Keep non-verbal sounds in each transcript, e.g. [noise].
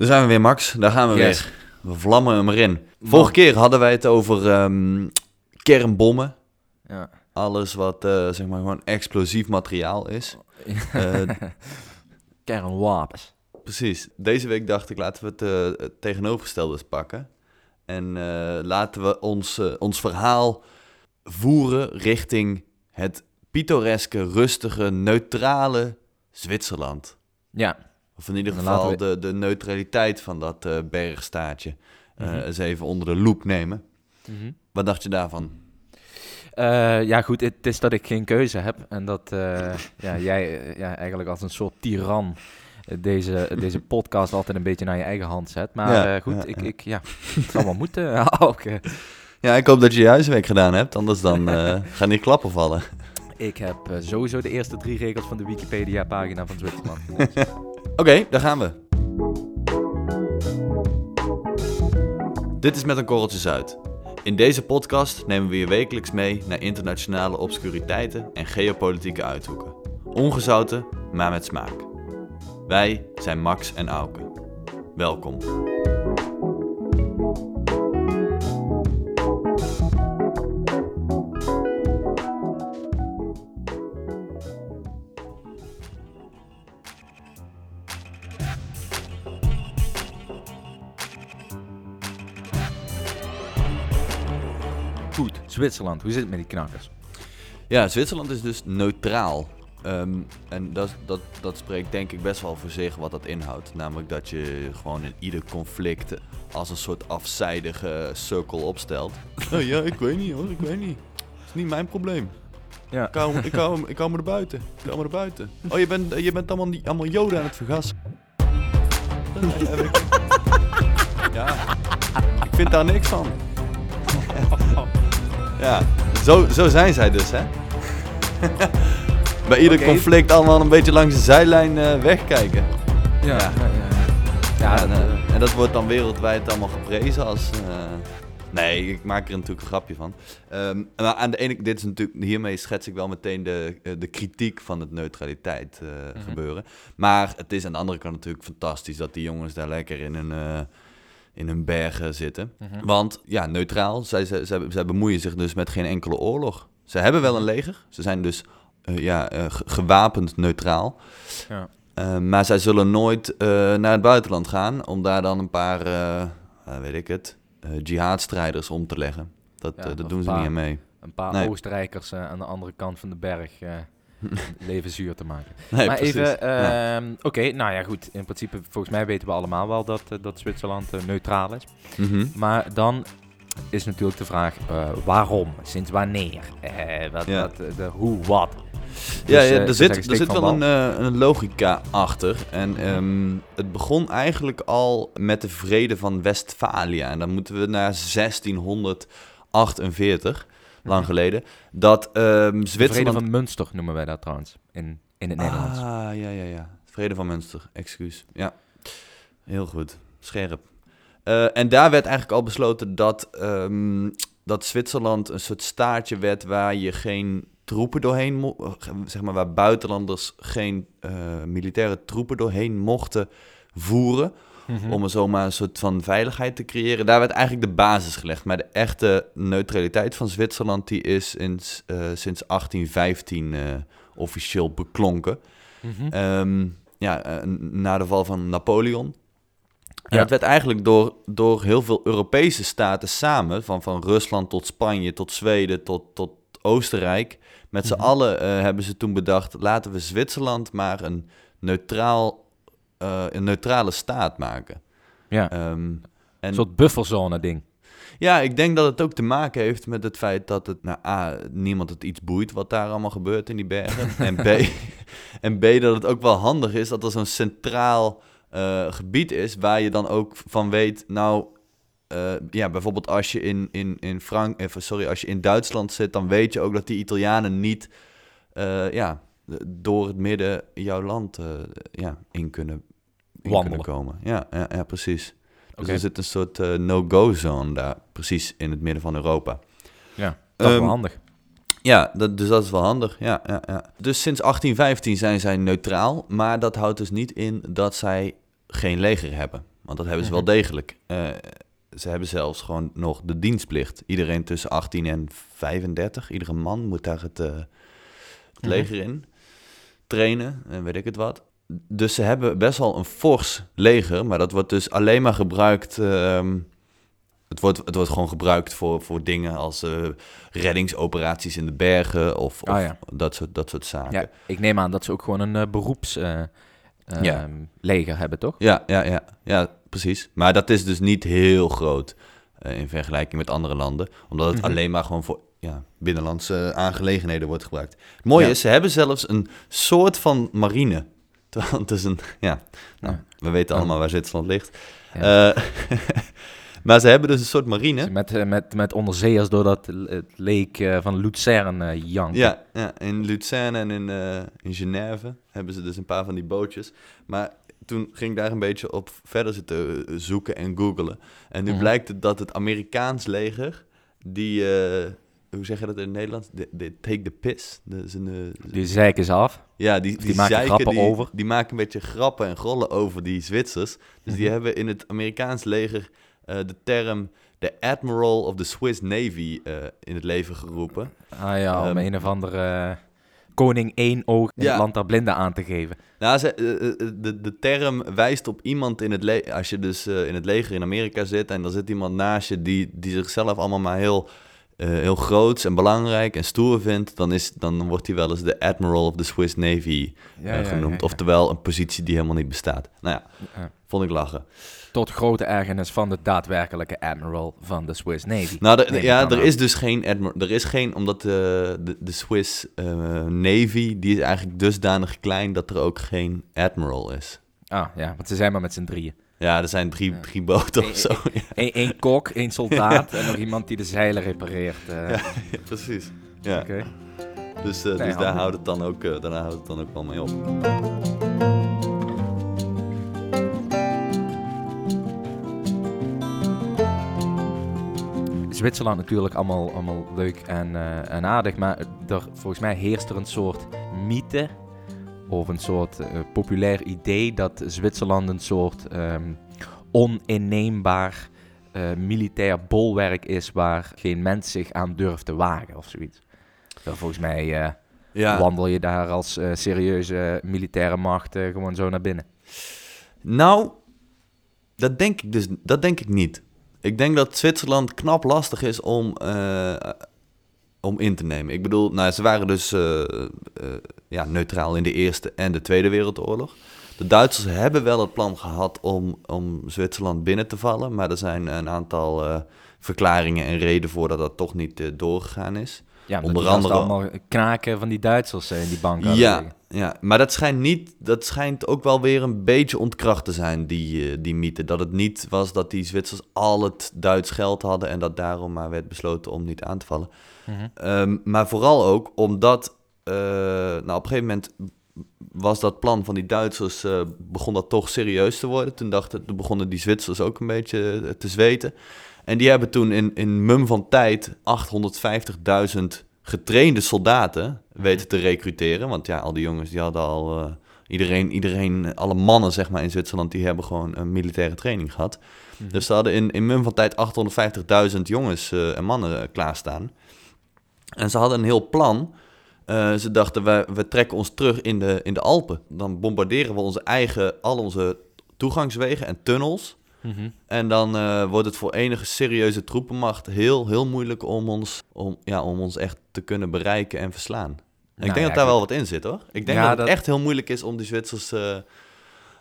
Daar zijn we weer, Max. Daar gaan we Yes. weer. We vlammen hem erin. Vorige keer hadden wij het over ehm, kernbommen. Ja. Alles wat eh, zeg maar gewoon explosief materiaal is. Eh, [laughs] Kernwapens. precies. Deze week dacht ik, laten we het, eh, het tegenovergestelde eens pakken. En laten we ons, ons verhaal voeren richting het pittoreske, rustige, neutrale Zwitserland. Ja. Of in ieder geval de, de neutraliteit van dat eh, bergstaatje eh, Mhm. eens even onder de loep nemen. Wat dacht je daarvan? Eh, ja, goed, het is dat ik geen keuze heb. En dat [laughs] ja, jij ja, eigenlijk als een soort tiran deze, deze [laughs] podcast altijd een beetje naar je eigen hand zet. Maar Ja, goed, ja, ik, ik, ja, [laughs] het zal wel moeten. Ja, ook, Ja, ik hoop dat je je huiswerk gedaan hebt, anders dan gaan die klappen vallen. Ik heb eh, sowieso de eerste drie regels van de Wikipedia-pagina van Zwitserland. [laughs] Oké, daar gaan we. Dit is Met een Korreltje Zuid. In deze podcast nemen we je wekelijks mee naar internationale obscuriteiten en geopolitieke uithoeken. Ongezouten, maar met smaak. Wij zijn Max en Auke. Welkom. Zwitserland, hoe zit het met die knakkers? Ja, Zwitserland is dus neutraal. Ehm, en dat, dat, dat spreekt denk ik best wel voor zich wat dat inhoudt. Namelijk dat je gewoon in ieder conflict als een soort afzijdige cirkel opstelt. Oh [laughs] ja, ik weet niet hoor, ik weet niet. Het is niet mijn probleem. Ja. Ik hou, ik hou, ik hou me er buiten. Ik hou me er buiten. Oh, je bent, je bent allemaal, die- allemaal joden aan het vergassen. [laughs] Ja, ik vind daar niks van. [laughs] Ja, zo, zo zijn zij dus, hè? [laughs] Bij ieder conflict allemaal een beetje langs de zijlijn eh, wegkijken. Ja, Ja. ja, ja. en, dat, eh, eh, en dat wordt dan wereldwijd allemaal geprezen als... nee, ik maak er natuurlijk een grapje van. Ehm, maar aan de ene dit is natuurlijk, hiermee schets ik wel meteen de, de kritiek van het neutraliteit Mhm. gebeuren. Maar het is aan de andere kant natuurlijk fantastisch dat die jongens daar lekker in eh, in hun bergen zitten. mhm. Want ja, neutraal, zij, zij, zij, zij bemoeien zich dus met geen enkele oorlog. Ze hebben wel een leger, ze zijn dus eh, ja, eh, ge- gewapend neutraal. Ja. Eh, maar zij zullen nooit naar het buitenland gaan om daar dan een paar, weet ik het, jihadstrijders om te leggen. Dat, Ja, dat doen ze paar- niet aan mee. Een paar Nee. Oostenrijkers aan de andere kant van de berg [laughs] leven zuur te maken. Nee, maar precies. even, Ja. ehm, oké, nou ja goed, in principe, volgens mij weten we allemaal wel dat, eh, dat Zwitserland eh, neutraal is. Mhm. Maar dan is natuurlijk de vraag, eh, waarom? Sinds wanneer? Wat, Ja. wat, de, hoe, wat? Ja, Dus, ja er zit, er zit wel een, een logica achter. En ehm, het begon eigenlijk al met de vrede van Westfalia. En dan moeten we naar 1648, lang geleden. Dat ehm De vrede Zwitserland... van Münster noemen wij dat trouwens, in, in het Nederlands. Ah, ja, ja, ja. Vrede van Münster, excuus. Ja, heel goed. Scherp. Eh, en daar werd eigenlijk al besloten dat, ehm, dat Zwitserland een soort staartje werd waar je geen troepen doorheen, mo- eh, zeg maar waar buitenlanders geen eh, militaire troepen doorheen mochten voeren, Mhm. om er zomaar een soort van veiligheid te creëren. Daar werd eigenlijk de basis gelegd. Maar de echte neutraliteit van Zwitserland die is in, eh, sinds 1815 eh, officieel beklonken. Mhm. Ehm, ja, eh, na de val van Napoleon. En Ja. dat werd eigenlijk door, door heel veel Europese staten samen, van, van Rusland tot Spanje, tot Zweden, tot, tot Oostenrijk. Met z'n Mhm. allen hebben ze toen bedacht, laten we Zwitserland maar een, neutraal, eh, een neutrale staat maken. ja, Ehm, en een soort bufferzone ding. ja, ik denk dat het ook te maken heeft met het feit dat het, nou, A, niemand het iets boeit wat daar allemaal gebeurt in die bergen. [laughs] en, B, en B, dat het ook wel handig is dat er zo'n centraal eh, gebied is waar je dan ook van weet, nou, eh, ja, bijvoorbeeld als je in, in, in Frank, sorry, als je in Duitsland zit, dan weet je ook dat die Italianen niet, ja, door het midden jouw land ja, in kunnen, in kunnen komen. Ja, ja, ja precies. Dus er zit een soort eh, no-go zone daar, precies in het midden van Europa. Ja, dat is Ehm, wel handig. Ja, dat, dus dat is wel handig. Ja, ja, ja. Dus sinds 1815 zijn zij neutraal, maar dat houdt dus niet in dat zij geen leger hebben. Want dat hebben ze Mhm. wel degelijk. Eh, ze hebben zelfs gewoon nog de dienstplicht. Iedereen tussen 18 en 35, iedere man moet daar het, eh, het Mhm. leger in trainen en weet ik het wat. Dus ze hebben best wel een fors leger, maar dat wordt dus alleen maar gebruikt. ehm, het, wordt, het wordt gewoon gebruikt voor, voor dingen als eh, reddingsoperaties in de bergen of, of Ah, ja. dat, soort, dat soort zaken. Ja, ik neem aan dat ze ook gewoon een eh, beroeps eh, ehm, hebben, toch? Ja, ja, ja, ja, precies. Maar dat is dus niet heel groot in vergelijking met andere landen. Omdat het Mhm. alleen maar gewoon voor ja, binnenlandse aangelegenheden wordt gebruikt. Het mooie Ja. is, ze hebben zelfs een soort van marine. [laughs] Terwijl het is een, ja, nou, Ja. we weten allemaal waar Zwitserland ligt. Ja. Eh, [laughs] maar ze hebben dus een soort marine. Met, eh, met, met onderzeeërs door dat het leek eh, van Luzern eh janken. Ja, ja, in Luzern en in, eh, in Genève hebben ze dus een paar van die bootjes. Maar toen ging ik daar een beetje op verder zitten zoeken en googelen. En nu Mhm. blijkt het dat het Amerikaans leger, die, hoe zeg je dat in het Nederlands? De, de take the piss. Zijn, eh, Die zeiken ze af. Ja, die, die die, maken zeiken, grappen die, over. Die maken een beetje grappen en grollen over die Zwitsers. Dus die Mhm. hebben in het Amerikaans leger eh, de term de Admiral of the Swiss Navy eh, in het leven geroepen. Ah ja, om Ehm, een of andere eh, koning één oog in Ja. het land der blinden aan te geven. Nou, ze, de, de term wijst op iemand in het leger. Als je dus in het leger in Amerika zit en er zit iemand naast je die, die zichzelf allemaal maar heel, eh, heel groots en belangrijk en stoer vindt, dan, is, dan wordt hij wel eens de Admiral of the Swiss Navy Ja, eh, genoemd. ja, ja. Oftewel een positie die helemaal niet bestaat. Nou ja, vond ik lachen. Tot grote ergernis van de daadwerkelijke admiral van de Swiss Navy. Nou, de- ja, er aan. is dus geen admiral. Er is geen, omdat de, de, de Swiss eh, Navy, die is eigenlijk dusdanig klein dat er ook geen admiral is. Ah ja, want ze zijn maar met z'n drieën. Ja, er zijn drie, Ja. drie boten of zo. Eén kok, [laughs] één soldaat en nog iemand die de zeilen repareert. eh. Ja. precies. Ja, Oké. dus, eh, Nee, dus daar houdt het dan ook, eh, daarna houdt het dan ook wel mee op. Zwitserland natuurlijk allemaal, allemaal leuk en, en aardig, maar er, volgens mij heerst er een soort mythe of een soort eh, populair idee dat Zwitserland een soort ehm, oninneembaar eh, militair bolwerk is waar geen mens zich aan durft te wagen of zoiets. Wel, volgens mij eh, Ja, wandel je daar als serieuze militaire macht gewoon zo naar binnen. nou, dat denk ik dus dat denk ik niet. Ik denk dat Zwitserland knap lastig is om, om in te nemen. Ik bedoel, nou, ze waren dus eh, eh, ja, neutraal in de Eerste en de Tweede Wereldoorlog. De Duitsers hebben wel het plan gehad om, om Zwitserland binnen te vallen, maar er zijn een aantal eh, verklaringen en redenen voor dat dat toch niet doorgegaan is. Ja, Onder andere- allemaal knaken van die Duitsers eh, in die bank hadden Ja, liggen. ja, maar dat schijnt, niet, dat schijnt ook wel weer een beetje ontkracht te zijn, die, eh, die mythe. Dat het niet was dat die Zwitsers al het Duits geld hadden en dat daarom maar werd besloten om niet aan te vallen. Mhm. Ehm, maar vooral ook omdat, eh, nou op een gegeven moment was dat plan van die Duitsers, begon dat toch serieus te worden. Toen, dachten, toen begonnen die Zwitsers ook een beetje te zweten. En die hebben toen in, in mum van tijd 850.000 getrainde soldaten weten te recruteren. Want ja, al die jongens die hadden al... eh, iedereen, iedereen, alle mannen zeg maar in Zwitserland, die hebben gewoon een militaire training gehad. Mhm. Dus ze hadden in, in mum van tijd 850.000 jongens eh, en mannen eh, klaarstaan. En ze hadden een heel plan. Ze dachten, we, we trekken ons terug in de, in de Alpen. Dan bombarderen we onze eigen, al onze toegangswegen en tunnels. Mhm. En dan eh, wordt het voor enige serieuze troepenmacht heel, heel moeilijk om ons, om, ja, om ons echt te kunnen bereiken en verslaan. En Nou ik denk ja, dat daar wel wat in zit hoor. Ik denk Ja, dat het dat- echt heel moeilijk is om die Zwitsers eh,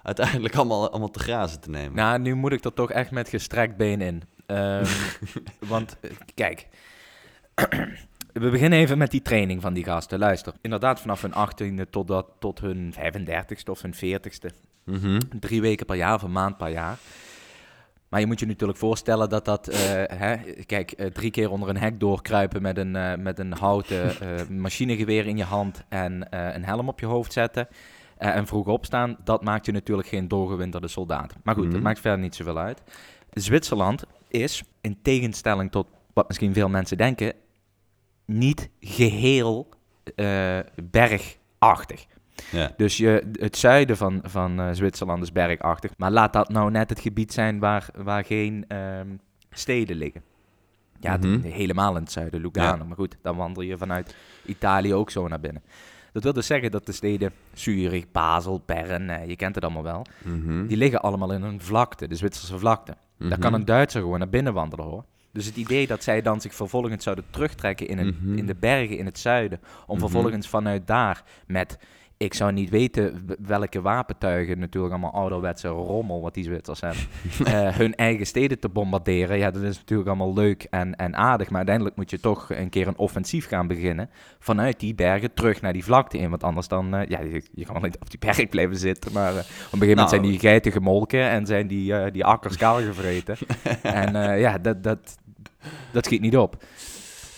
uiteindelijk allemaal, allemaal te grazen te nemen. Nou, nu moet ik er toch echt met gestrekt been in. Ehm, [laughs] want, eh, kijk. [clears throat] We beginnen even met die training van die gasten. Luister, inderdaad vanaf hun 18e tot, dat, tot hun 35ste of hun 40ste. Mhm. Drie weken per jaar of een maand per jaar. Maar je moet je natuurlijk voorstellen dat dat, eh, [laughs] hè, kijk, eh, drie keer onder een hek doorkruipen met een, eh, met een houten [laughs] machinegeweer in je hand en een helm op je hoofd zetten en vroeg opstaan, dat maakt je natuurlijk geen doorgewinterde soldaat. Maar goed, Mhm. dat maakt verder niet zoveel uit. Zwitserland is, in tegenstelling tot wat misschien veel mensen denken, niet geheel eh, bergachtig. Ja. Dus je, het zuiden van, van eh, Zwitserland is bergachtig. Maar laat dat nou net het gebied zijn waar, waar geen ehm, steden liggen. Ja, Mhm. helemaal in het zuiden, Lugano. Maar goed, dan wandel je vanuit Italië ook zo naar binnen. Dat wil dus zeggen dat de steden Zurich, Basel, Bern, eh, je kent het allemaal wel, Mhm. die liggen allemaal in een vlakte, de Zwitserse vlakte. Daar kan Mhm. een Duitser gewoon naar binnen wandelen hoor. Dus het idee dat zij dan zich vervolgens zouden terugtrekken in, een, in de bergen in het zuiden, om vervolgens vanuit daar met, ik zou niet weten welke wapentuigen, natuurlijk allemaal ouderwetse rommel wat die Zwitsers hebben, [laughs] eh, hun eigen steden te bombarderen. Ja, dat is natuurlijk allemaal leuk en, en aardig, maar uiteindelijk moet je toch een keer een offensief gaan beginnen vanuit die bergen terug naar die vlakte in. Want anders dan, eh, ja, je, je kan wel niet op die berg blijven zitten, maar eh, op een gegeven moment Nou. zijn die geiten gemolken en zijn die, die akkers kaal gevreten. [laughs] en ja, dat, dat, dat schiet niet op.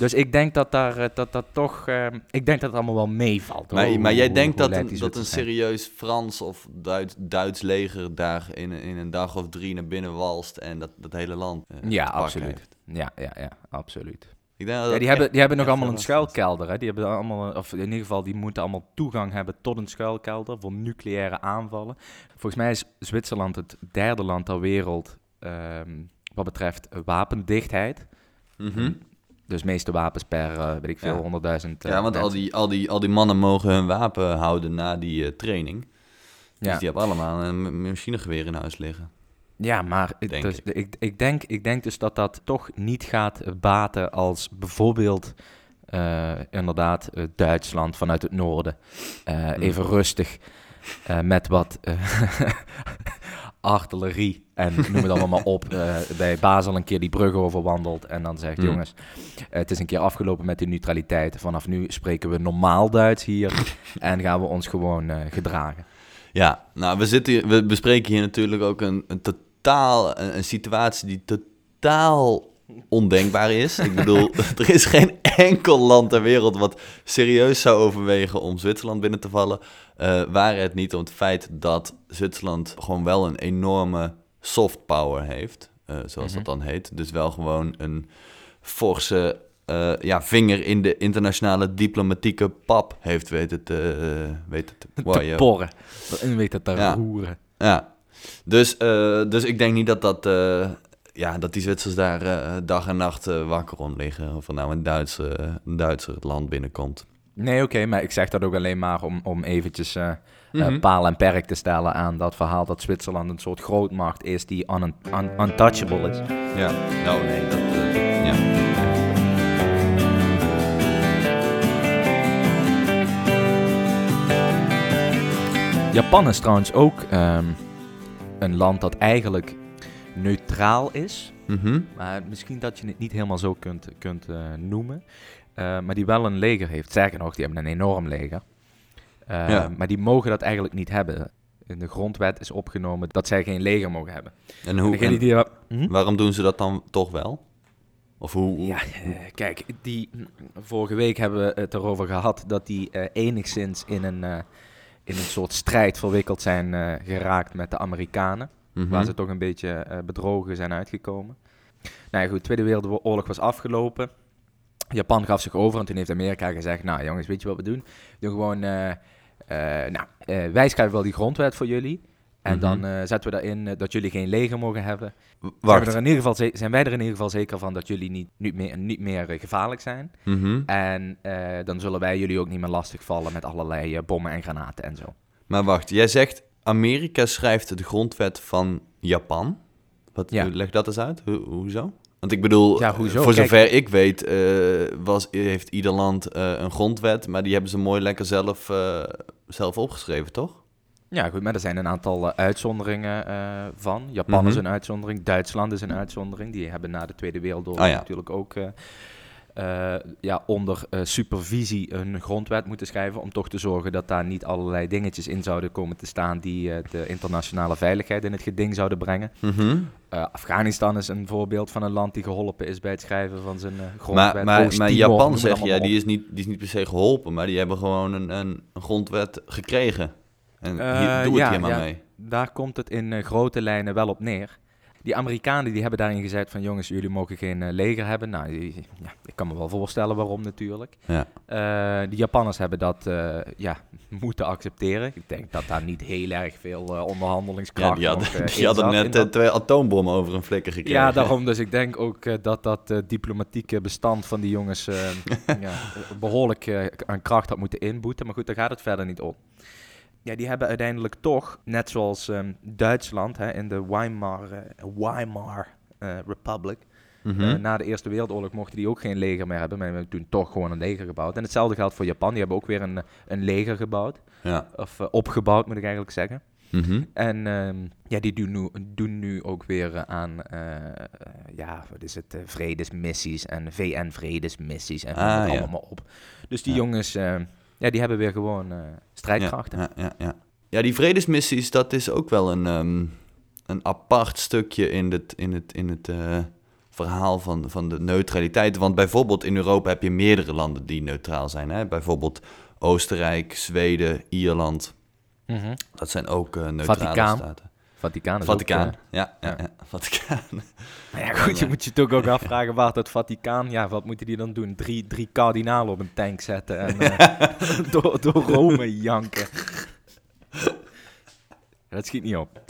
Dus ik denk dat daar, eh, dat, dat toch, eh, ik denk dat het allemaal wel meevalt. Maar, maar jij hoe- denkt hoe dat dat een zijn. serieus Frans of Duits, Duits leger daar in, in een dag of drie naar binnen walst en dat, dat hele land eh, Ja, absoluut. Ja, ja, ja, absoluut. Ik denk dat Ja, die, hebben, die hebben nog allemaal een schuilkelder. Hè? Die hebben allemaal, een- of in ieder geval, die moeten allemaal toegang hebben tot een schuilkelder voor nucleaire aanvallen. Volgens mij is Zwitserland het derde land ter wereld ehm, wat betreft wapendichtheid. Mhm. Dus meeste wapens per, eh, weet ik veel, Ja. 100.000 eh, Ja, want al die, al, die, al die mannen mogen hun wapen houden na die eh, training. Dus Ja. die hebben allemaal een ma- machinegeweer in huis liggen. Ja, maar ik, Denk dus, ik. Ik, denk, ik denk dus dat dat toch niet gaat baten als bijvoorbeeld inderdaad Duitsland vanuit het noorden. Hmm. Even rustig met wat [laughs] artillerie en noem het allemaal maar op. [laughs] eh, bij Basel een keer die brug overwandelt en dan zegt Hmm. jongens, het is een keer afgelopen met de neutraliteit. Vanaf nu spreken we normaal Duits hier [laughs] en gaan we ons gewoon eh, gedragen. Ja, nou, we, zitten hier, we bespreken hier natuurlijk ook een, een totaal, een, een situatie die totaal ondenkbaar is. Ik bedoel, [laughs] er is geen enkel land ter wereld wat serieus zou overwegen om Zwitserland binnen te vallen. eh waar het niet om het feit dat Zwitserland gewoon wel een enorme soft power heeft, eh, zoals dat dan heet. Dus wel gewoon een forse eh, ja, vinger in de internationale diplomatieke pap heeft weten te, weten te, Te waaien. porren. En weet het te Ja. roeren. Ja, dus, dus ik denk niet dat, dat, ja, dat die Zwitsers daar eh, dag en nacht eh, wakker om liggen. Of er nou een, Duitse, een Duitser het land binnenkomt. Nee, oké, maar ik zeg dat ook alleen maar om, om eventjes eh, Mhm. paal en perk te stellen aan dat verhaal dat Zwitserland een soort grootmacht is die un un- untouchable is. Ja, nou nee, dat... ja. Japan is trouwens ook ehm, een land dat eigenlijk neutraal is. Mhm. Maar misschien dat je het niet helemaal zo kunt, kunt eh, noemen. Eh, maar die wel een leger heeft. Sterker nog, die hebben een enorm leger. Eh, Ja. Maar die mogen dat eigenlijk niet hebben. In de grondwet is opgenomen dat zij geen leger mogen hebben. En, hoe, en die Hm? waarom doen ze dat dan toch wel? Of hoe... hoe- Ja, kijk, die, vorige week hebben we het erover gehad dat die enigszins in een, in een soort strijd verwikkeld zijn geraakt met de Amerikanen. Mhm. Waar ze toch een beetje eh, bedrogen zijn uitgekomen. Nou ja, goed, de Tweede Wereldoorlog was afgelopen. Japan gaf zich over en toen heeft Amerika gezegd, nou jongens, weet je wat we doen? We doen gewoon, eh, eh, nou, wij schrijven wel die grondwet voor jullie. En Mhm. dan zetten we daarin dat jullie geen leger mogen hebben. Zijn, Wacht. er in ieder geval zijn wij er in ieder geval zeker van dat jullie niet, niet meer, niet meer gevaarlijk zijn. Mhm. En dan zullen wij jullie ook niet meer lastigvallen met allerlei bommen en granaten en zo. Maar wacht, jij zegt Amerika schrijft de grondwet van Japan. Wat, Ja. Leg dat eens uit. Ho- hoezo? Want ik bedoel, Ja, hoezo? voor Kijk- zover ik weet, eh, was, heeft ieder land eh, een grondwet, maar die hebben ze mooi lekker zelf, eh, zelf opgeschreven, toch? Ja, goed, maar er zijn een aantal uitzonderingen van. Japan is Mhm. een uitzondering, Duitsland is een uitzondering. Die hebben na de Tweede Wereldoorlog Ah, ja. natuurlijk ook eh, ja, onder eh, supervisie een grondwet moeten schrijven. Om toch te zorgen dat daar niet allerlei dingetjes in zouden komen te staan die eh, de internationale veiligheid in het geding zouden brengen. Mhm. Afghanistan is een voorbeeld van een land die geholpen is bij het schrijven van zijn grondwet. Maar, maar, maar Japan zeg jij, maar die is, niet, die is niet per se geholpen, maar die hebben gewoon een, een, grondwet gekregen. En hier, doe het ja, hier maar ja. mee. Daar komt het in grote lijnen wel op neer. Die Amerikanen die hebben daarin gezegd van jongens, jullie mogen geen eh, leger hebben. Nou, die- ja, ik kan me wel voorstellen waarom natuurlijk. Ja. Eh, de Japanners hebben dat eh, ja, [laughs] moeten accepteren. Ik denk dat daar niet heel erg veel eh, Ja, onderhandelingskracht die hadden, nog, die hadden net dat- twee atoombommen over een flikker gekregen. ja, daarom. Dus ik denk ook dat dat diplomatieke bestand van die jongens [laughs] ja, behoorlijk eh, aan kracht had moeten inboeten. Maar goed, daar gaat het verder niet om. Ja, die hebben uiteindelijk toch, net zoals ehm, Duitsland hè, in de Weimar, eh, Weimar eh, Republic, Mhm. eh, na de Eerste Wereldoorlog mochten die ook geen leger meer hebben, maar die hebben toen toch gewoon een leger gebouwd. En hetzelfde geldt voor Japan, die hebben ook weer een, een leger gebouwd, ja. of opgebouwd moet ik eigenlijk zeggen. Mhm. En ehm, ja, die doen nu, doen nu ook weer aan, ja, wat is het, vredesmissies en VN-vredesmissies en Ah, ja. allemaal op. Dus die Ja. jongens, eh, ja, die hebben weer gewoon eh, strijdkrachten. Ja, ja, ja, ja. die vredesmissies, dat is ook wel een, ehm, een apart stukje in het, in het, in het eh, verhaal van, van de neutraliteit. Want bijvoorbeeld in Europa heb je meerdere landen die neutraal zijn. Hè? Bijvoorbeeld Oostenrijk, Zweden, Ierland. Mhm. Dat zijn ook eh neutrale Vaticaan. staten. Vaticaan is Vaticaan, ook... eh, ja, ja, ja. Vaticaan. maar [laughs] ja, goed, je moet je toch ook [laughs] afvragen waar dat Vaticaan, ja, wat moeten die dan doen? Drie, drie kardinalen op een tank zetten en [laughs] eh, door, door Rome janken. Dat schiet niet op.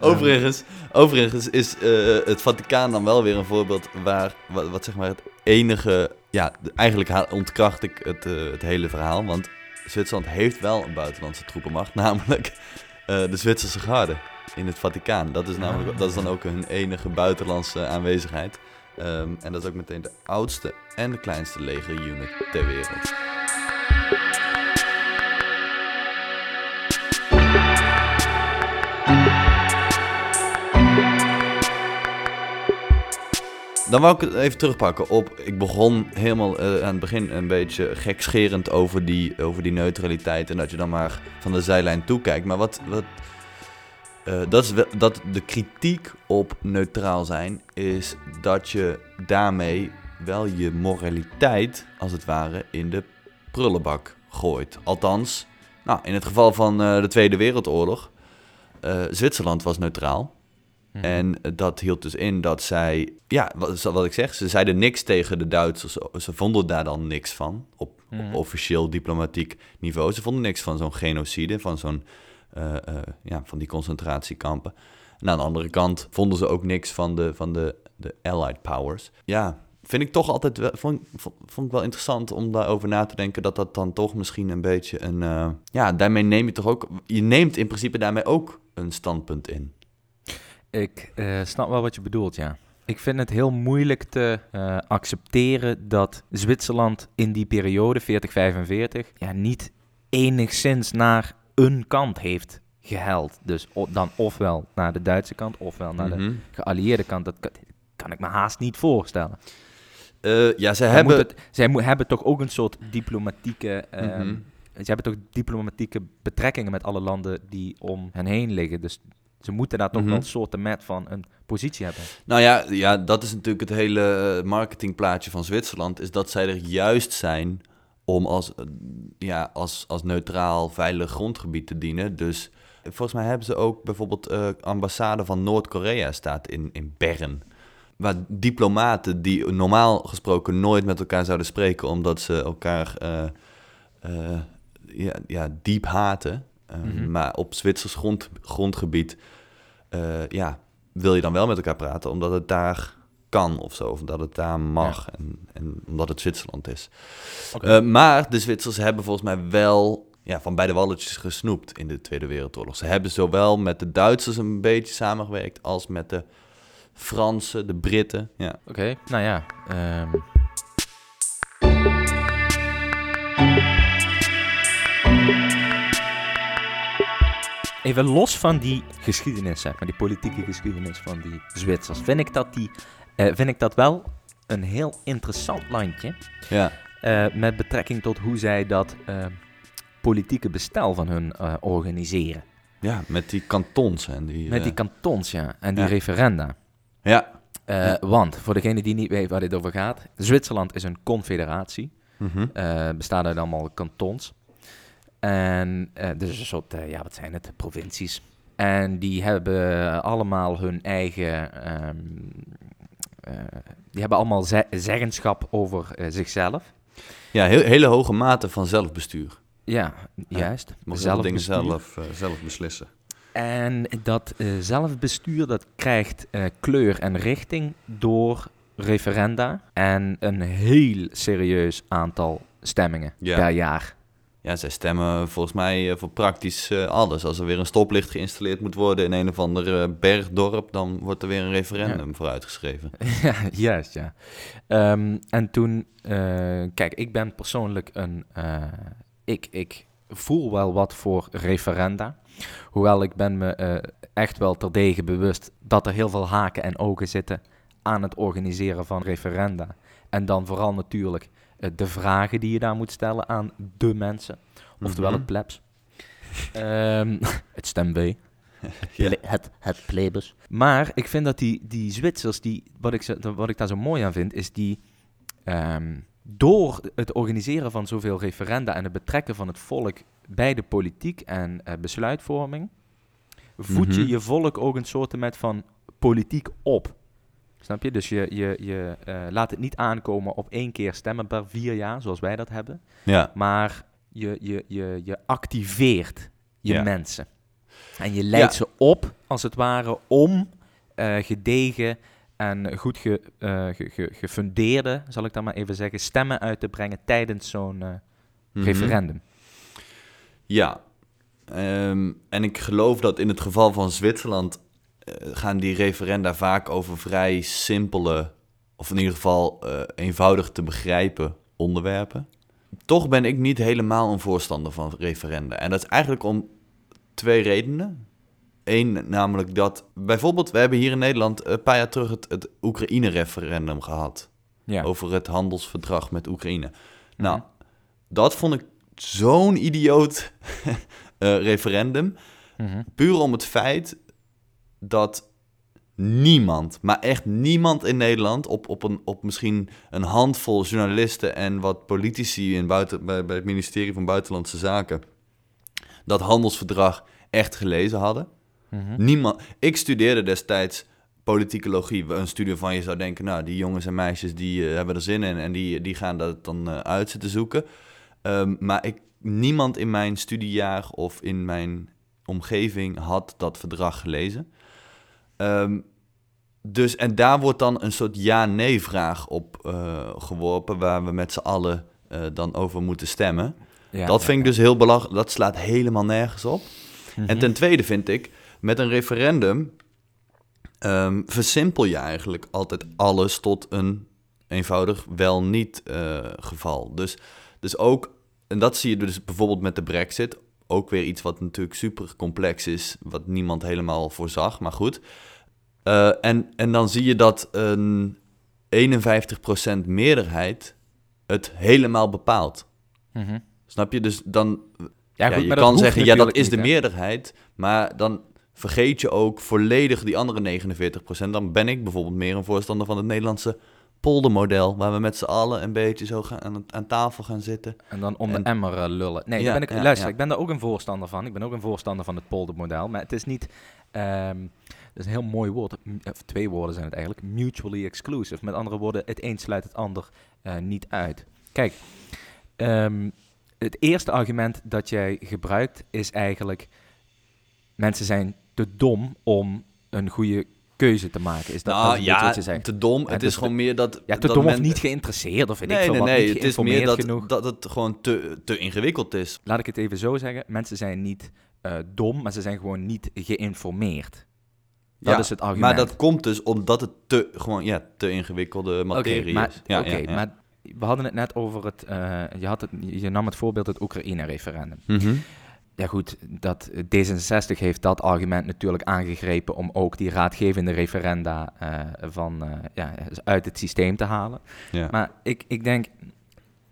Overigens, overigens is eh, het Vaticaan dan wel weer een voorbeeld waar, wat, wat zeg maar het enige, ja, eigenlijk ontkracht ik het, het hele verhaal, want Zwitserland heeft wel een buitenlandse troepenmacht, namelijk eh, de Zwitserse garde in het Vaticaan. Dat is, namelijk, dat is dan ook hun enige buitenlandse aanwezigheid. Ehm, en dat is ook meteen de oudste en de kleinste legerunit ter wereld. Dan wou ik het even terugpakken op. Ik begon helemaal eh, aan het begin een beetje gekscherend over die, over die neutraliteit. En dat je dan maar van de zijlijn toekijkt. Maar wat. wat eh, dat is wel, dat de kritiek op neutraal zijn is dat je daarmee wel je moraliteit, als het ware, in de prullenbak gooit. Althans, nou, in het geval van eh, de Tweede Wereldoorlog. eh, Zwitserland was neutraal. Mhm. En dat hield dus in dat zij, ja, wat, wat ik zeg, ze zeiden niks tegen de Duitsers. Ze vonden daar dan niks van op, Mhm. op officieel diplomatiek niveau. Ze vonden niks van zo'n genocide, van zo'n, ja, van die concentratiekampen. En aan de andere kant vonden ze ook niks van de, van de, de Allied powers. Ja, vind ik toch altijd wel, vond, vond, ik wel interessant om daarover na te denken dat dat dan toch misschien een beetje een, eh, ja, daarmee neem je toch ook, je neemt in principe daarmee ook een standpunt in. Ik eh, snap wel wat je bedoelt, ja. Ik vind het heel moeilijk te eh, accepteren dat Zwitserland in die periode, 40-45, ja, niet enigszins naar een kant heeft geheld. Dus dan ofwel naar de Duitse kant, ofwel naar de Mhm. geallieerde kant. Dat kan, kan ik me haast niet voorstellen. Eh, ja, ze Zij hebben... het- zij hebben toch ook een soort diplomatieke... ehm, Mhm. Ze hebben toch diplomatieke betrekkingen met alle landen die om hen heen liggen. Dus ze moeten daar toch Mhm. wel een soort met van een positie hebben. Nou ja, ja, dat is natuurlijk het hele eh, marketingplaatje van Zwitserland. Is dat zij er juist zijn om als, ja, als, als neutraal, veilig grondgebied te dienen. Dus volgens mij hebben ze ook bijvoorbeeld eh ambassade van Noord-Korea staat in, in Bern. Waar diplomaten die normaal gesproken nooit met elkaar zouden spreken... omdat ze elkaar eh, eh, ja, ja, diep haten. Eh, Mhm. Maar op Zwitsers grond, grondgebied ja, wil je dan wel met elkaar praten... omdat het daar kan of zo, of dat het daar mag. En, en omdat het Zwitserland is. Eh, maar de Zwitsers hebben volgens mij wel ja, van beide walletjes gesnoept in de Tweede Wereldoorlog. Ze hebben zowel met de Duitsers een beetje samengewerkt als met de Fransen, de Britten. Ja. Oké, nou ja. ehm. Even los van die geschiedenis, zeg maar, die politieke geschiedenis van die Zwitsers, vind ik dat, die, eh, vind ik dat wel een heel interessant landje. Ja. eh, met betrekking tot hoe zij dat eh, politieke bestel van hun organiseren. ja, met die kantons en die... Met die kantons, ja, en die ja. referenda. ja. Ja. Want, voor degene die niet weet waar dit over gaat, Zwitserland is een confederatie. Mhm. eh bestaat uit allemaal kantons. En dus een soort, ja, wat zijn het? Provincies. En die hebben allemaal hun eigen. ehm, eh, die hebben allemaal ze- zeggenschap over eh, zichzelf. Ja, heel, hele hoge mate van zelfbestuur. Ja, juist. Zelf dingen Zelfbestuur. zelf, eh, zelf beslissen. En dat eh, zelfbestuur dat krijgt eh, kleur en richting door referenda en een heel serieus aantal stemmingen Ja. per jaar. Ja, zij stemmen volgens mij eh, voor praktisch eh, alles. Als er weer een stoplicht geïnstalleerd moet worden in een of ander eh, bergdorp, dan wordt er weer een referendum voor uitgeschreven. [laughs] ja, juist, ja. Ehm, en toen, kijk, ik ben persoonlijk een, ik, ik voel wel wat voor referenda. Hoewel ik ben me echt wel terdege bewust dat er heel veel haken en ogen zitten aan het organiseren van referenda. En dan vooral natuurlijk de vragen die je daar moet stellen aan de mensen. Oftewel Mhm. het plebs. Ehm, [laughs] het stemwee. Ja. Het, het plebes. Maar ik vind dat die, die Zwitsers, die, wat, ik, wat ik daar zo mooi aan vind, is die ehm, door het organiseren van zoveel referenda en het betrekken van het volk bij de politiek en eh, besluitvorming, voed je Mhm. je volk ook een soort met van politiek op. Snap je? Dus je, je, je eh, laat het niet aankomen op één keer stemmen per vier jaar, zoals wij dat hebben. Ja, Maar je, je, je, je activeert je Ja. mensen. En je leidt Ja. ze op, als het ware, om eh, gedegen en goed ge, eh, ge- ge- gefundeerde, zal ik dan maar even zeggen, stemmen uit te brengen tijdens zo'n Mhm. referendum. Ja, Ehm, en ik geloof dat in het geval van Zwitserland gaan die referenda vaak over vrij simpele, of in ieder geval eh, eenvoudig te begrijpen onderwerpen. Toch ben ik niet helemaal een voorstander van referenda. En dat is eigenlijk om twee redenen. Eén, namelijk dat bijvoorbeeld, we hebben hier in Nederland een paar jaar terug het, het Oekraïne-referendum gehad. Ja. Over het handelsverdrag met Oekraïne. Nou, Mhm. dat vond ik zo'n idioot [laughs] eh, referendum. Mhm. Puur om het feit dat niemand, maar echt niemand in Nederland, op, op, een, op misschien een handvol journalisten en wat politici in buiten, bij, bij het ministerie van Buitenlandse Zaken, dat handelsverdrag echt gelezen hadden. Mhm. Niemand. Ik studeerde destijds politicologie. Een studie van je zou denken, nou, die jongens en meisjes die eh, hebben er zin in en die, die gaan dat dan eh, uit zitten zoeken. Ehm, maar ik, niemand in mijn studiejaar of in mijn omgeving had dat verdrag gelezen. Ehm, dus, en daar wordt dan een soort ja-nee-vraag op eh, geworpen, waar we met z'n allen eh, dan over moeten stemmen. Ja, dat ja, vind ik dus heel belachelijk. Dat slaat helemaal nergens op. En Mhm. ten tweede vind ik, met een referendum ehm, versimpel je eigenlijk altijd alles tot een eenvoudig wel-niet eh, geval. Dus, dus ook, en dat zie je dus bijvoorbeeld met de brexit, ook weer iets wat natuurlijk super complex is, wat niemand helemaal voorzag, maar goed. Eh, en, en dan zie je dat een 51% meerderheid het helemaal bepaalt. Mhm. Snap je? Dus dan Ja, ja, goed, je kan zeggen, ja, dat is de niet, meerderheid, maar dan vergeet je ook volledig die andere 49%. Dan ben ik bijvoorbeeld meer een voorstander van het Nederlandse poldermodel, waar we met z'n allen een beetje zo gaan, aan, aan tafel gaan zitten. En dan om En- de emmer eh, lullen. Nee, Ja, ben ik, ja, luister, ja. ik ben daar ook een voorstander van. Ik ben ook een voorstander van het poldermodel. Maar het is niet... ehm, dat is een heel mooi woord. Of twee woorden zijn het eigenlijk. Mutually exclusive. Met andere woorden, het een sluit het ander eh, niet uit. Kijk, ehm, het eerste argument dat jij gebruikt is eigenlijk... Mensen zijn te dom om een goede keuze te maken. Is dat, dat is nou een beetje ja, wat je zegt? te dom. Ja, het is gewoon meer dat... Ja, te dat dom of niet geïnteresseerd of weet ik Nee, veel nee, wat. nee. Het is meer dat, genoeg. dat het gewoon te, te ingewikkeld is. laat ik het even zo zeggen. Mensen zijn niet eh, dom, maar ze zijn gewoon niet geïnformeerd. Dat Ja, is het argument. Maar dat komt dus omdat het te, gewoon, ja, te ingewikkelde materie maar, is. Ja, oké, ja. maar we hadden het net over het, eh, je, had het... Je nam het voorbeeld het Oekraïne-referendum. Mhm. Ja goed, dat, D66 heeft dat argument natuurlijk aangegrepen om ook die raadgevende referenda eh, van, eh, ja, uit het systeem te halen. ja. Maar ik, ik denk,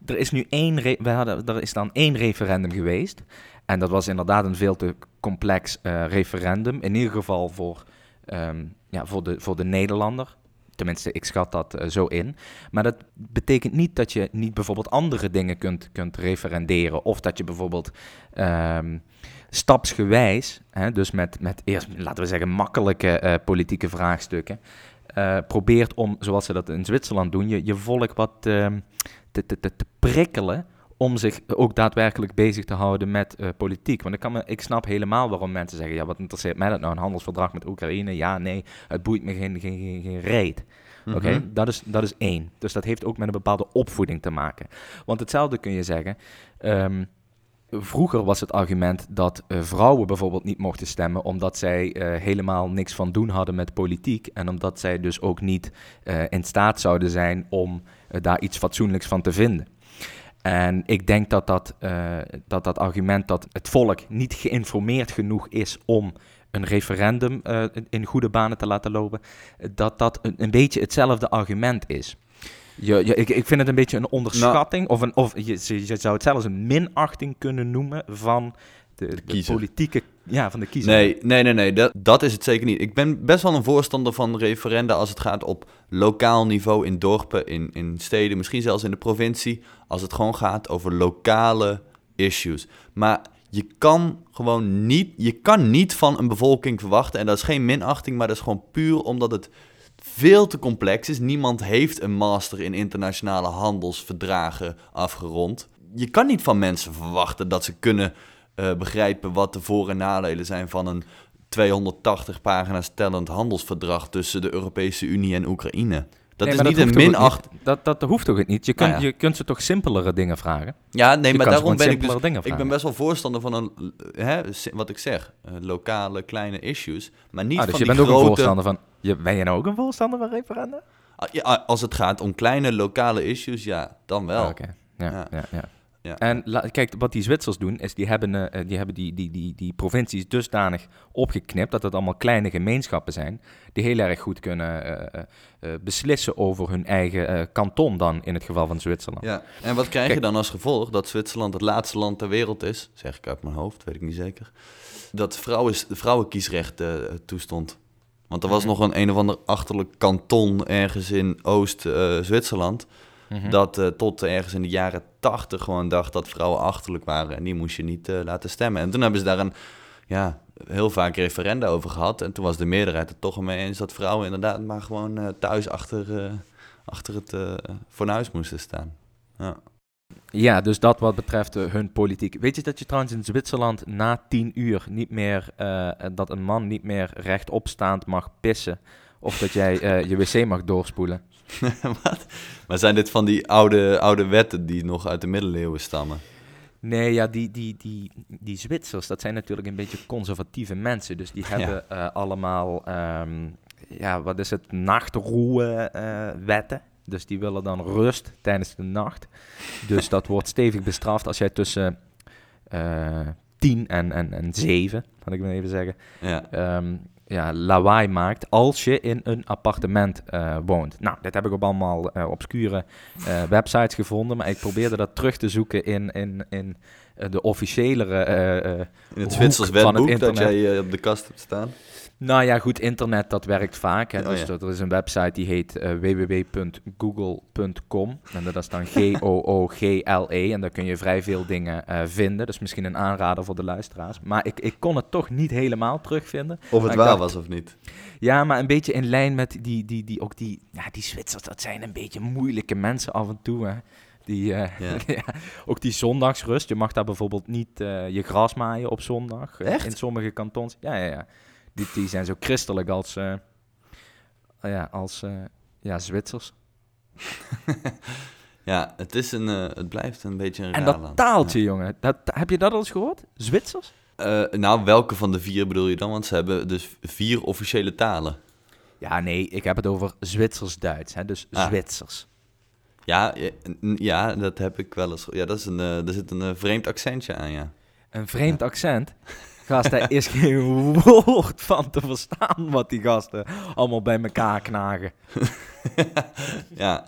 er is nu één, we hadden, er is dan één referendum geweest. En dat was inderdaad een veel te complex eh, referendum. In ieder geval voor, ehm, ja, voor, de, voor de Nederlander. Tenminste, ik schat dat eh, zo in. Maar dat betekent niet dat je niet bijvoorbeeld andere dingen kunt, kunt referenderen. Of dat je bijvoorbeeld ehm, stapsgewijs, hè, dus met, met eerst, laten we zeggen, makkelijke eh, politieke vraagstukken. eh, probeert om, zoals ze dat in Zwitserland doen, je, je volk wat ehm, te, te, te, te prikkelen om zich ook daadwerkelijk bezig te houden met eh, politiek. Want ik, kan me, ik snap helemaal waarom mensen zeggen... ja, wat interesseert mij dat nou, een handelsverdrag met Oekraïne? Ja, nee, het boeit me geen, geen, geen, geen reet. Oké, Mhm. dat, is, dat is één. Dus dat heeft ook met een bepaalde opvoeding te maken. Want hetzelfde kun je zeggen... ehm, Vroeger was het argument dat eh, vrouwen bijvoorbeeld niet mochten stemmen omdat zij eh, helemaal niks van doen hadden met politiek en omdat zij dus ook niet eh, in staat zouden zijn om eh, daar iets fatsoenlijks van te vinden. En ik denk dat dat, eh, dat dat argument dat het volk niet geïnformeerd genoeg is om een referendum eh, in- goede banen te laten lopen, dat dat een, een beetje hetzelfde argument is. Je, je, ik, ik vind het een beetje een onderschatting, of, een, of je, je zou het zelfs een minachting kunnen noemen van de, de politieke, ja, van de kiezer. Nee, nee, nee, nee dat, dat is het zeker niet. Ik ben best wel een voorstander van referenda als het gaat op lokaal niveau in dorpen, in, in steden, misschien zelfs in de provincie. Als het gewoon gaat over lokale issues. Maar je kan gewoon niet, je kan niet van een bevolking verwachten, en dat is geen minachting, maar dat is gewoon puur omdat het veel te complex is. Niemand heeft een master in internationale handelsverdragen afgerond. Je kan niet van mensen verwachten dat ze kunnen eh, begrijpen wat de voor- en nadelen zijn van een 280 pagina's tellend handelsverdrag tussen de Europese Unie en Oekraïne. Dat Nee, is niet een minacht. Dat, dat hoeft toch niet? Je kunt, Nou ja. je kunt ze toch simpelere dingen vragen? Ja, nee, je maar daarom ben ik dus. Ik ben best wel voorstander van een, hè, wat ik zeg, eh, lokale kleine issues, maar niet Ah, dus van je die bent ook een voorstander van... Je, ben je nou ook een voorstander van referenda? Ah, ja, als het gaat om kleine lokale issues, ja, dan wel. Ah, Oké, ja, Ja. ja. Ja, Ja. En la- kijk, wat die Zwitsers doen, is die hebben, eh, die, hebben die, die, die, die provincies dusdanig opgeknipt dat het allemaal kleine gemeenschappen zijn, die heel erg goed kunnen eh, eh, beslissen over hun eigen kanton dan, in het geval van Zwitserland. Ja, en wat krijg je dan als gevolg? Dat Zwitserland het laatste land ter wereld is, zeg ik uit mijn hoofd, weet ik niet zeker. Dat vrouwen, vrouwenkiesrecht toestond. Want er was Mhm. nog een een of ander achterlijk kanton ergens in Oost-Zwitserland. Mhm. dat eh, tot ergens in de jaren tachtig gewoon dacht dat vrouwen achterlijk waren. En die moest je niet eh, laten stemmen. En toen hebben ze daar een, ja, heel vaak referenda over gehad. En toen was de meerderheid het toch mee eens dat vrouwen inderdaad maar gewoon eh, thuis achter, achter het fornuis moesten staan. Ja. Ja, dus dat wat betreft hun politiek. Weet je dat je trouwens in Zwitserland na tien uur niet meer, dat een man niet meer rechtopstaand mag pissen? Of dat jij eh, je wc mag doorspoelen? [laughs] Wat? Maar zijn dit van die oude, oude wetten die nog uit de middeleeuwen stammen? Nee, ja, die, die, die, die Zwitsers, dat zijn natuurlijk een beetje conservatieve mensen. Dus die hebben eh, allemaal, ehm, ja, wat is het, nachtroewetten. dus die willen dan rust tijdens de nacht. Dus dat wordt stevig bestraft als jij tussen eh 10 en, en, en 7, kan ik maar even zeggen, Ja. ehm, ja, lawaai maakt als je in een appartement eh, woont. Nou, dit heb ik op allemaal eh, obscure eh, [laughs] websites gevonden, maar ik probeerde dat terug te zoeken in, in, in de officiëlere... eh, In het Zwitsers van het wetboek dat jij op de kast hebt staan. Nou ja, goed, internet, dat werkt vaak. Hè. Oh, dus ja. dat- er is een website die heet eh, www.google.com. En dat is dan [laughs] G-O-O-G-L-E. En daar kun je vrij veel dingen eh, vinden. Dus misschien een aanrader voor de luisteraars. Maar ik, ik kon het toch niet helemaal terugvinden. Of het waar dacht- was of niet. Ja, maar een beetje in lijn met die, die, die, ook die, ja, die Zwitsers, dat zijn een beetje moeilijke mensen af en toe. Hè. Die, eh, Ja. [laughs] ja, ook die zondagsrust. Je mag daar bijvoorbeeld niet je gras maaien op zondag. Echt? In sommige kantons. Ja, ja, ja. Die, die zijn zo christelijk als, eh, ja, als eh, ja, Zwitsers. [laughs] Ja, het, is een, eh, het blijft een beetje een En dat land. taaltje, jongen. Dat, heb je dat al eens gehoord? Zwitsers? Nou, welke van de vier bedoel je dan? Want ze hebben dus vier officiële talen. Ja, nee, ik heb het over Zwitsers-Duits. hè, Dus Ah. Zwitsers. Ja, ja, ja, dat heb ik wel eens. Ja, dat is een, er zit een vreemd accentje aan, ja. Een vreemd accent. [laughs] Gast, daar is geen woord van te verstaan wat die gasten allemaal bij elkaar knagen. [laughs] ja.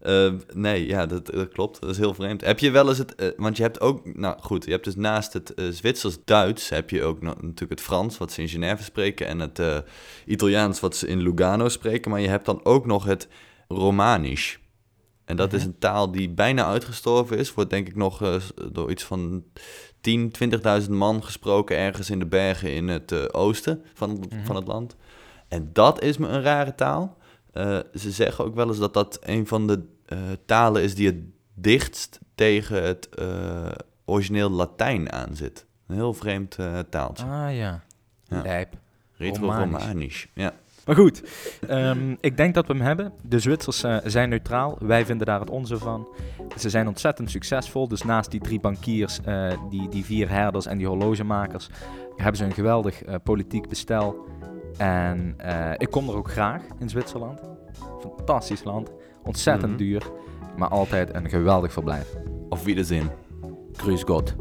Eh, nee, ja, dat, dat, klopt. Dat is heel vreemd. Heb je wel eens het... eh, want je hebt ook... Nou goed, je hebt dus naast het eh, Zwitsers-Duits... heb je ook natuurlijk het Frans, wat ze in Genève spreken... en het eh, Italiaans, wat ze in Lugano spreken. Maar je hebt dan ook nog het Romanisch. En dat is Mhm. een taal die bijna uitgestorven is. Wordt denk ik nog door iets van 10, 20.000 man gesproken... ergens in de bergen in het eh, oosten van, het- Mhm. van het land. En dat is me een rare taal. Eh, ze zeggen ook wel eens dat dat een van de eh, talen is die het dichtst tegen het origineel Latijn aan zit. Een heel vreemd taaltje. Ah ja, Ja. lijp. Retro-Romanisch. Ja. Maar goed, ehm, ik denk dat we hem hebben. De Zwitsers eh, zijn neutraal. Wij vinden daar het onze van. Ze zijn ontzettend succesvol. Dus naast die drie bankiers, eh, die, die vier herders en die horlogemakers, hebben ze een geweldig eh, politiek bestel. En ik kom er ook graag in Zwitserland. Fantastisch land. Ontzettend Mhm. duur. Maar altijd een geweldig verblijf. Of wie de zin. Grüß Gott.